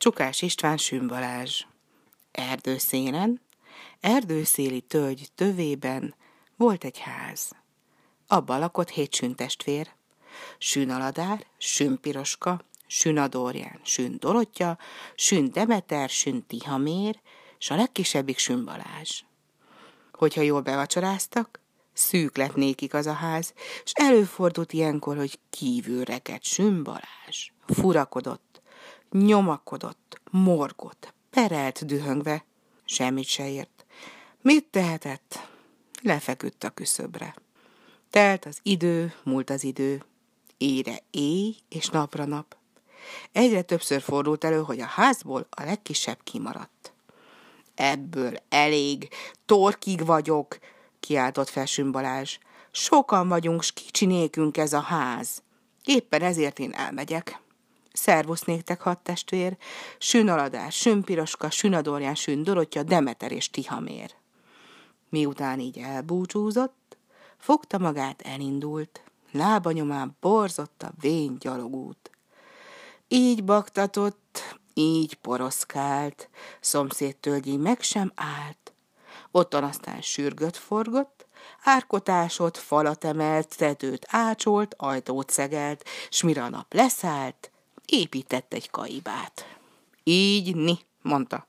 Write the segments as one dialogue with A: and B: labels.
A: Csukás István Sümbalázs Erdőszénen, erdőszéli tölgy tövében volt egy ház. Abba lakott hét süntestvér. Sünaladár, Sünpiroska, Sünadorján, Sün Dorottya, Sün Demeter, Sün Tihamér, s a legkisebbik Balázs. Hogyha jól bevacsoráztak, szűk lett nékik az a ház, és előfordult ilyenkor, hogy kívül rekedt Sün Balázs. Furakodott, nyomakodott, morgott, perelt dühöngve, semmit se ért. Mit tehetett? Lefeküdt a küszöbre. Telt az idő, múlt az idő. Ére éj és napra nap. Egyre többször fordult elő, hogy a házból a legkisebb kimaradt. Ebből elég, torkig vagyok, kiáltott fel Balázs. Sokan vagyunk, s kicsinékünk ez a ház. Éppen ezért én elmegyek. Szervusz néktek hat testvér, Sünaladás, Sünpiroska, Sünadorján, Sün Dorottya, Demeter és Tihamér. Miután így elbúcsúzott, fogta magát, elindult. Lábanyomán borzott a vén gyalogút. Így baktatott, így poroszkált, szomszédtől így meg sem állt. Ottan aztán sürgött forgott, árkotásot, falat emelt, tetőt ácsolt, ajtót szegelt, s mire a nap leszállt, épített egy kaibát. Így, ni, mondta.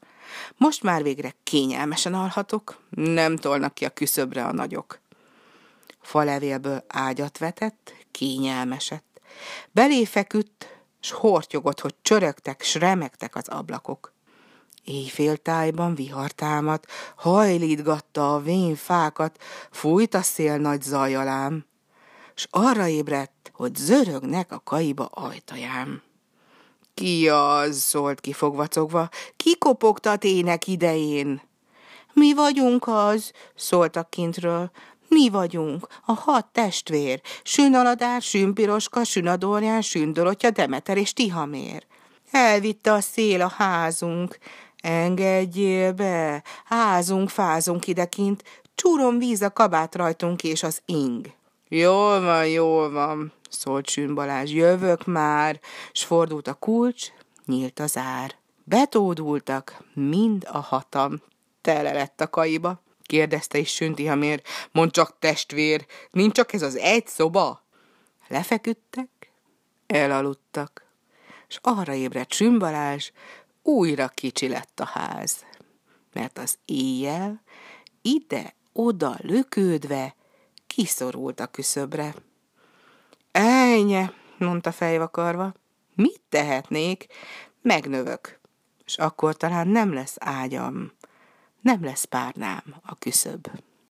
A: Most már végre kényelmesen alhatok, nem tolnak ki a küszöbre a nagyok. Falevélből ágyat vetett, kényelmesett. Belé feküdt, s hortyogott, hogy csörögtek, s remegtek az ablakok. Éjféltájban vihar támadt, hajlítgatta a vén fákat, fújt a szél nagy zajalám, s arra ébredt, hogy zörögnek a kaiba ajtajám. Ki az? szólt ki fogvacogva. Ki kopogtat ének idején? Mi vagyunk az, szóltak kintről. Mi vagyunk, a hat testvér, Sünaladár, Sünpiroska, Sünadorján, Sündorotya, Demeter és Tihamér. Elvitte a szél a házunk. Engedjél be, házunk, fázunk idekint, csúrom víz a kabát rajtunk és az ing. Jól van, jól van, szólt Sűn Balázs, jövök már, s fordult a kulcs, nyílt az ár. Betódultak, mind a hatam, tele lett a kaiba. Kérdezte is Sünti Hamér, mondd csak testvér, nincs csak ez az egy szoba? Lefeküdtek, elaludtak, és arra ébredt Sün Balázs, újra kicsi lett a ház, mert az éjjel ide-oda lökődve kiszorult a küszöbre. Ejnye, mondta fejvakarva, mit tehetnék? Megnövök, és akkor talán nem lesz ágyam, nem lesz párnám a küszöb.